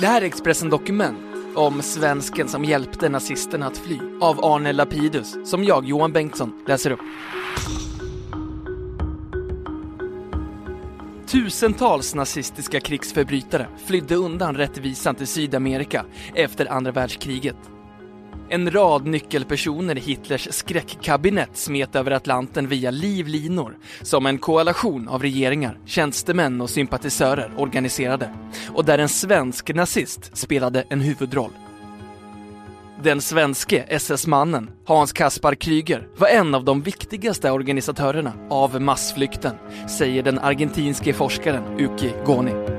Det här är Expressen Dokument om svensken som hjälpte nazisterna att fly av Arne Lapidus som jag, Johan Bengtsson, läser upp. Tusentals nazistiska krigsförbrytare flydde undan rättvisan till Sydamerika efter andra världskriget. En rad nyckelpersoner i Hitlers skräckkabinett smet över Atlanten via livlinor som en koalition av regeringar, tjänstemän och sympatisörer organiserade och där en svensk nazist spelade en huvudroll. Den svenske SS-mannen, Hans Kaspar Kryger, var en av de viktigaste organisatörerna av massflykten, säger den argentinske forskaren Uki Goni.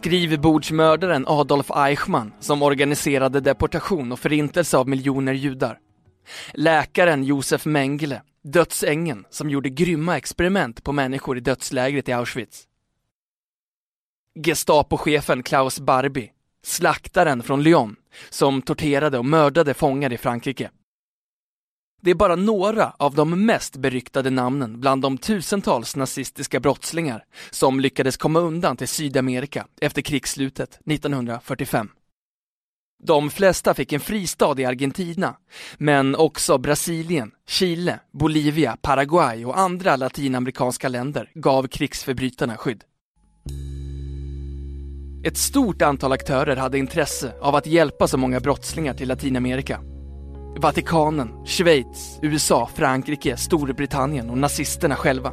Skrivbordsmördaren Adolf Eichmann som organiserade deportation och förintelse av miljoner judar. Läkaren Josef Mengele, dödsängen som gjorde grymma experiment på människor i dödslägret i Auschwitz. Gestapochefen Klaus Barbie, slaktaren från Lyon som torterade och mördade fångar i Frankrike. Det är bara några av de mest beryktade namnen bland de tusentals nazistiska brottslingar som lyckades komma undan till Sydamerika efter krigsslutet 1945. De flesta fick en fristad i Argentina, men också Brasilien, Chile, Bolivia, Paraguay och andra latinamerikanska länder gav krigsförbrytarna skydd. Ett stort antal aktörer hade intresse av att hjälpa så många brottslingar till Latinamerika. Vatikanen, Schweiz, USA, Frankrike, Storbritannien och nazisterna själva.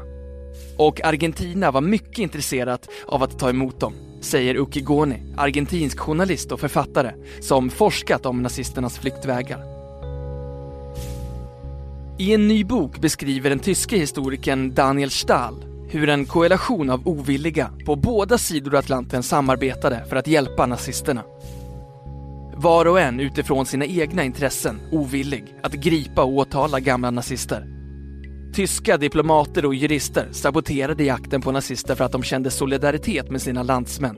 Och Argentina var mycket intresserat av att ta emot dem, säger Uki Goni, argentinsk journalist och författare som forskat om nazisternas flyktvägar. I en ny bok beskriver den tyske historikern Daniel Stahl hur en koalition av ovilliga på båda sidor Atlanten samarbetade för att hjälpa nazisterna. Var och en utifrån sina egna intressen ovillig att gripa och åtala gamla nazister. Tyska diplomater och jurister saboterade jakten på nazister för att de kände solidaritet med sina landsmän.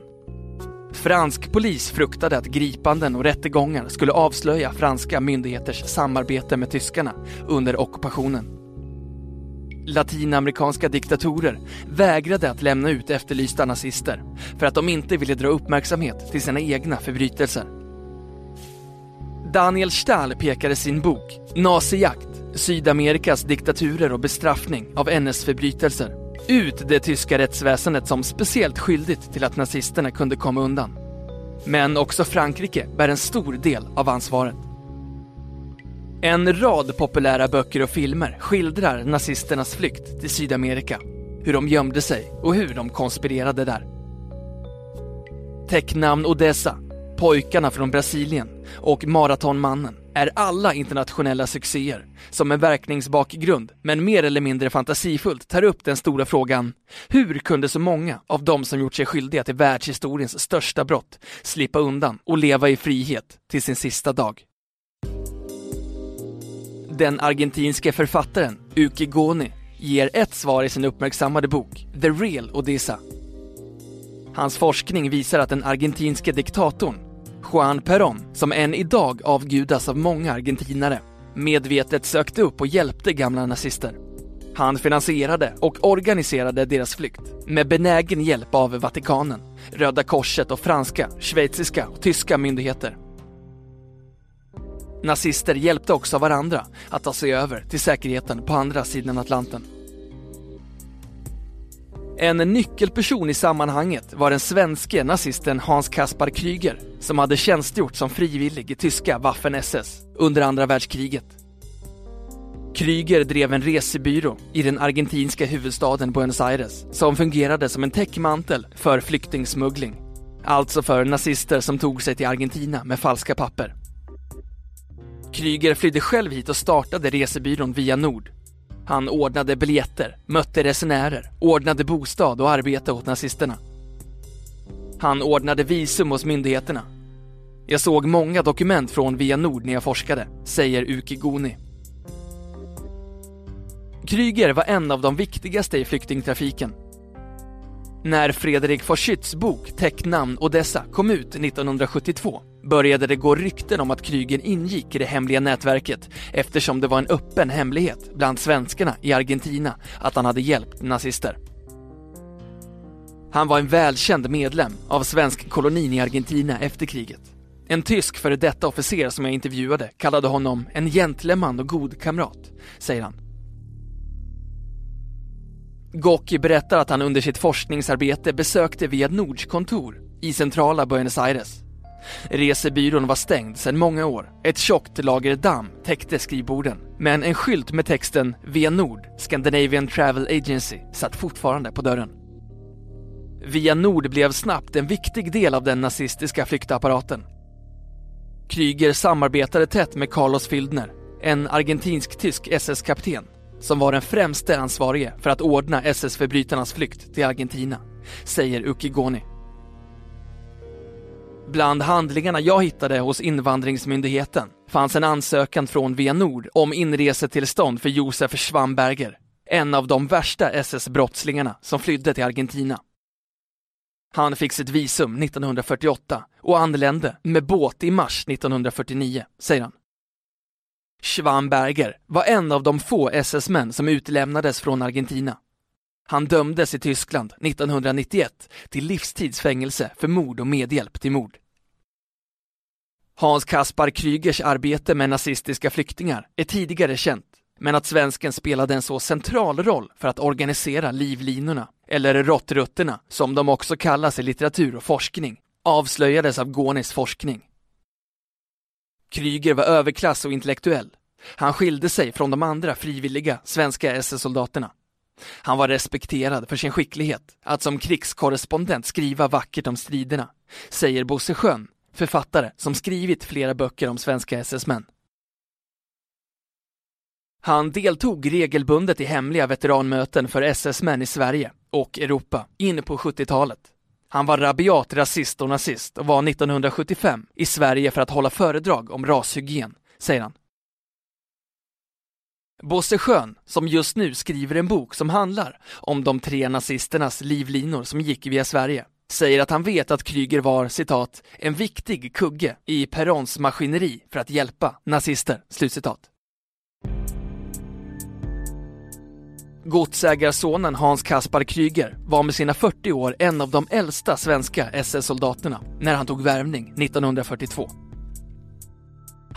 Fransk polis fruktade att gripanden och rättegångar skulle avslöja franska myndigheters samarbete med tyskarna under ockupationen. Latinamerikanska diktatorer vägrade att lämna ut efterlysta nazister för att de inte ville dra uppmärksamhet till sina egna förbrytelser. Daniel Stahl pekar i sin bok Nazijakt, Sydamerikas diktaturer och bestraffning av NS-förbrytelser ut det tyska rättsväsendet som speciellt skyldigt till att nazisterna kunde komma undan. Men också Frankrike bär en stor del av ansvaret. En rad populära böcker och filmer skildrar nazisternas flykt till Sydamerika, hur de gömde sig och hur de konspirerade där. Täcknamn Odessa, Pojkarna från Brasilien och Maratonmannen är alla internationella succéer som en verkningsbakgrund, men mer eller mindre fantasifullt, tar upp den stora frågan hur kunde så många av de som gjort sig skyldiga till världshistoriens största brott slippa undan och leva i frihet till sin sista dag? Den argentinske författaren Uki Goni ger ett svar i sin uppmärksammade bok The Real Odessa. Hans forskning visar att den argentinske diktatorn Juan Perón, som än idag avgudas av många argentinare, medvetet sökte upp och hjälpte gamla nazister. Han finansierade och organiserade deras flykt med benägen hjälp av Vatikanen, Röda Korset och franska, schweiziska och tyska myndigheter. Nazister hjälpte också varandra att ta sig över till säkerheten på andra sidan Atlanten. En nyckelperson i sammanhanget var den svenske nazisten Hans Kaspar Kryger som hade tjänstgjort som frivillig i tyska Waffen-SS under andra världskriget. Kryger drev en resebyrå i den argentinska huvudstaden Buenos Aires som fungerade som en täckmantel för flyktingsmuggling. Alltså för nazister som tog sig till Argentina med falska papper. Kryger flydde själv hit och startade resebyrån Via Nord. Han ordnade biljetter, mötte resenärer, ordnade bostad och arbete åt nazisterna. Han ordnade visum hos myndigheterna. Jag såg många dokument från Via Nord när jag forskade, säger Uki Goni. Kryger var en av de viktigaste i flyktingtrafiken. När Fredrik von Schütts bok Täcknamn Odessa kom ut 1972 började det gå rykten om att Kryger ingick i det hemliga nätverket eftersom det var en öppen hemlighet bland svenskarna i Argentina att han hade hjälpt nazister. Han var en välkänd medlem av svensk kolonin i Argentina efter kriget. En tysk före detta officer som jag intervjuade kallade honom en gentleman och god kamrat, säger han. Gocki berättar att han under sitt forskningsarbete besökte Via Nords kontor i centrala Buenos Aires. Resebyrån var stängd sedan många år. Ett tjockt lager damm täckte skrivborden. Men en skylt med texten Via Nord, Scandinavian Travel Agency, satt fortfarande på dörren. Via Nord blev snabbt en viktig del av den nazistiska flyktapparaten. Kryger samarbetade tätt med Carlos Fildner, en argentinsk-tysk SS-kapten som var den främste ansvarige för att ordna SS-förbrytarnas flykt till Argentina, säger Ukigoni. Bland handlingarna jag hittade hos invandringsmyndigheten fanns en ansökan från ViaNord om inresetillstånd för Josef Schwamberger, en av de värsta SS-brottslingarna som flydde till Argentina. Han fick sitt visum 1948 och anlände med båt i mars 1949, säger han. Schwamberger var en av de få SS-män som utlämnades från Argentina. Han dömdes i Tyskland 1991 till livstidsfängelse för mord och medhjälp till mord. Hans Kaspar Krygers arbete med nazistiska flyktingar är tidigare känt, men att svensken spelade en så central roll för att organisera livlinorna, eller råttrutterna som de också kallas i litteratur och forskning, avslöjades av Gornis forskning. Kryger var överklass och intellektuell. Han skilde sig från de andra frivilliga svenska SS-soldaterna. Han var respekterad för sin skicklighet att som krigskorrespondent skriva vackert om striderna, säger Bosse Schön, författare som skrivit flera böcker om svenska SS-män. Han deltog regelbundet i hemliga veteranmöten för SS-män i Sverige och Europa in på 70-talet. Han var rabiat rasist och nazist och var 1975 i Sverige för att hålla föredrag om rashygien, säger han. Bosse Schön, som just nu skriver en bok som handlar om de tre nazisternas livlinor som gick via Sverige, säger att han vet att Kryger var citat, en viktig kugge i Perons maskineri för att hjälpa nazister, slutcitat. Godsägarsonen Hans Kaspar Kryger var med sina 40 år en av de äldsta svenska SS-soldaterna när han tog värvning 1942.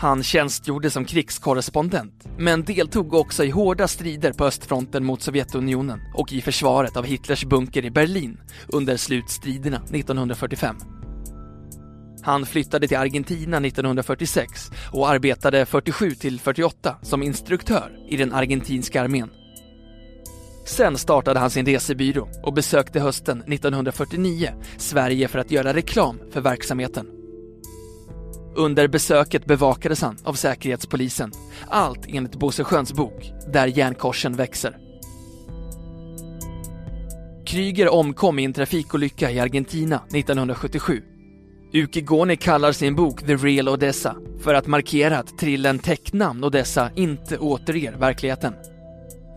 Han tjänstgjorde som krigskorrespondent, men deltog också i hårda strider på östfronten mot Sovjetunionen och i försvaret av Hitlers bunker i Berlin under slutstriderna 1945. Han flyttade till Argentina 1946 och arbetade 47 till 48 som instruktör i den argentinska armén. Sen startade han sin resebyrå och besökte hösten 1949 Sverige för att göra reklam för verksamheten. Under besöket bevakades han av Säkerhetspolisen. Allt enligt Bosse Sköns bok Där järnkorsen växer. Kryger omkom i en trafikolycka i Argentina 1977. Uki Goni kallar sin bok The Real Odessa för att markera att trillen Täcknamn Odessa inte återger verkligheten.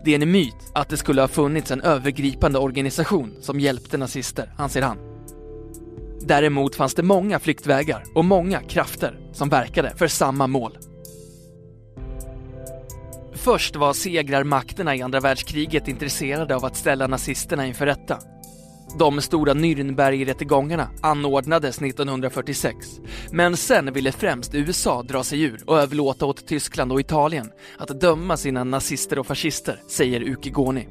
Det är en myt att det skulle ha funnits en övergripande organisation som hjälpte nazister, anser han. Däremot fanns det många flyktvägar och många krafter som verkade för samma mål. Först var segrarmakterna i andra världskriget intresserade av att ställa nazisterna inför rätta. De stora Nürnbergrättegångarna anordnades 1946, men sen ville främst USA dra sig ur och överlåta åt Tyskland och Italien att döma sina nazister och fascister, säger Uki Goni.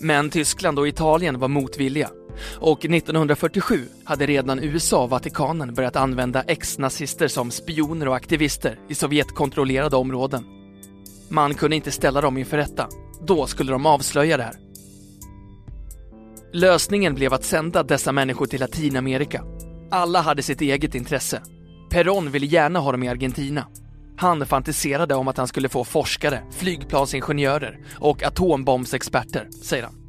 Men Tyskland och Italien var motvilliga och 1947 hade redan USA och Vatikanen börjat använda ex-nazister som spioner och aktivister i Sovjetkontrollerade områden. Man kunde inte ställa dem inför rätta. Då skulle de avslöja det här. Lösningen blev att sända dessa människor till Latinamerika. Alla hade sitt eget intresse. Perón ville gärna ha dem i Argentina. Han fantiserade om att han skulle få forskare, flygplansingenjörer och atombombsexperter, säger han.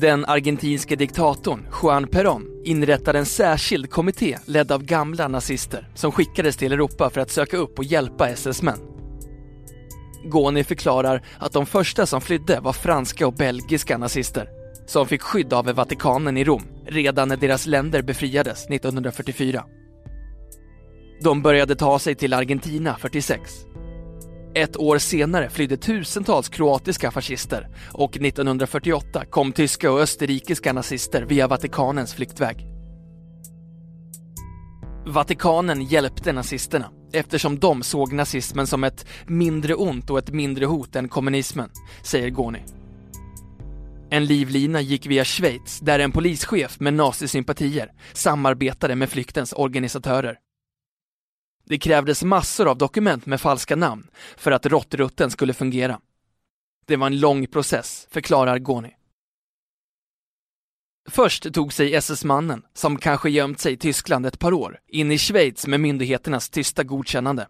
Den argentinske diktatorn Juan Perón inrättade en särskild kommitté ledd av gamla nazister som skickades till Europa för att söka upp och hjälpa SS-män. Goni förklarar att de första som flydde var franska och belgiska nazister som fick skydd av Vatikanen i Rom redan när deras länder befriades 1944. De började ta sig till Argentina 46. Ett år senare flydde tusentals kroatiska fascister och 1948 kom tyska och österrikiska nazister via Vatikanens flyktväg. Vatikanen hjälpte nazisterna eftersom de såg nazismen som ett mindre ont och ett mindre hot än kommunismen, säger Goni. En livlina gick via Schweiz där en polischef med nazisympatier samarbetade med flyktens organisatörer. Det krävdes massor av dokument med falska namn för att råttrutten skulle fungera. Det var en lång process, förklarar Goni. Först tog sig SS-mannen, som kanske gömt sig i Tyskland ett par år, in i Schweiz med myndigheternas tysta godkännande.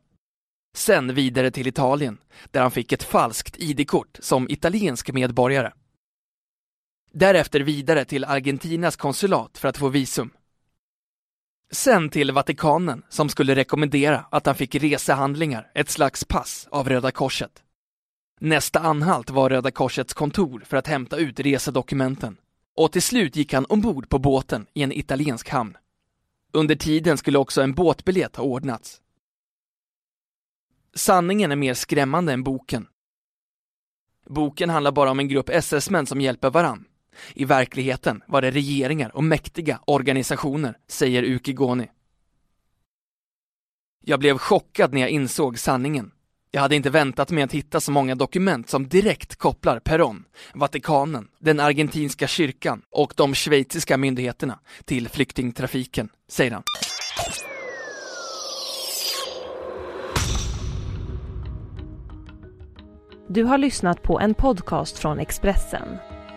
Sen vidare till Italien, där han fick ett falskt ID-kort som italiensk medborgare. Därefter vidare till Argentinas konsulat för att få visum. Sen till Vatikanen som skulle rekommendera att han fick resehandlingar, ett slags pass, av Röda Korset. Nästa anhalt var Röda Korsets kontor för att hämta ut resedokumenten. Och till slut gick han ombord på båten i en italiensk hamn. Under tiden skulle också en båtbiljett ha ordnats. Sanningen är mer skrämmande än boken. Boken handlar bara om en grupp SS-män som hjälper varann. I verkligheten var det regeringar och mäktiga organisationer, säger Ukigoni. Jag blev chockad när jag insåg sanningen. Jag hade inte väntat mig att hitta så många dokument som direkt kopplar Perón, Vatikanen, den argentinska kyrkan och de schweiziska myndigheterna till flyktingtrafiken, säger han. Du har lyssnat på en podcast från Expressen.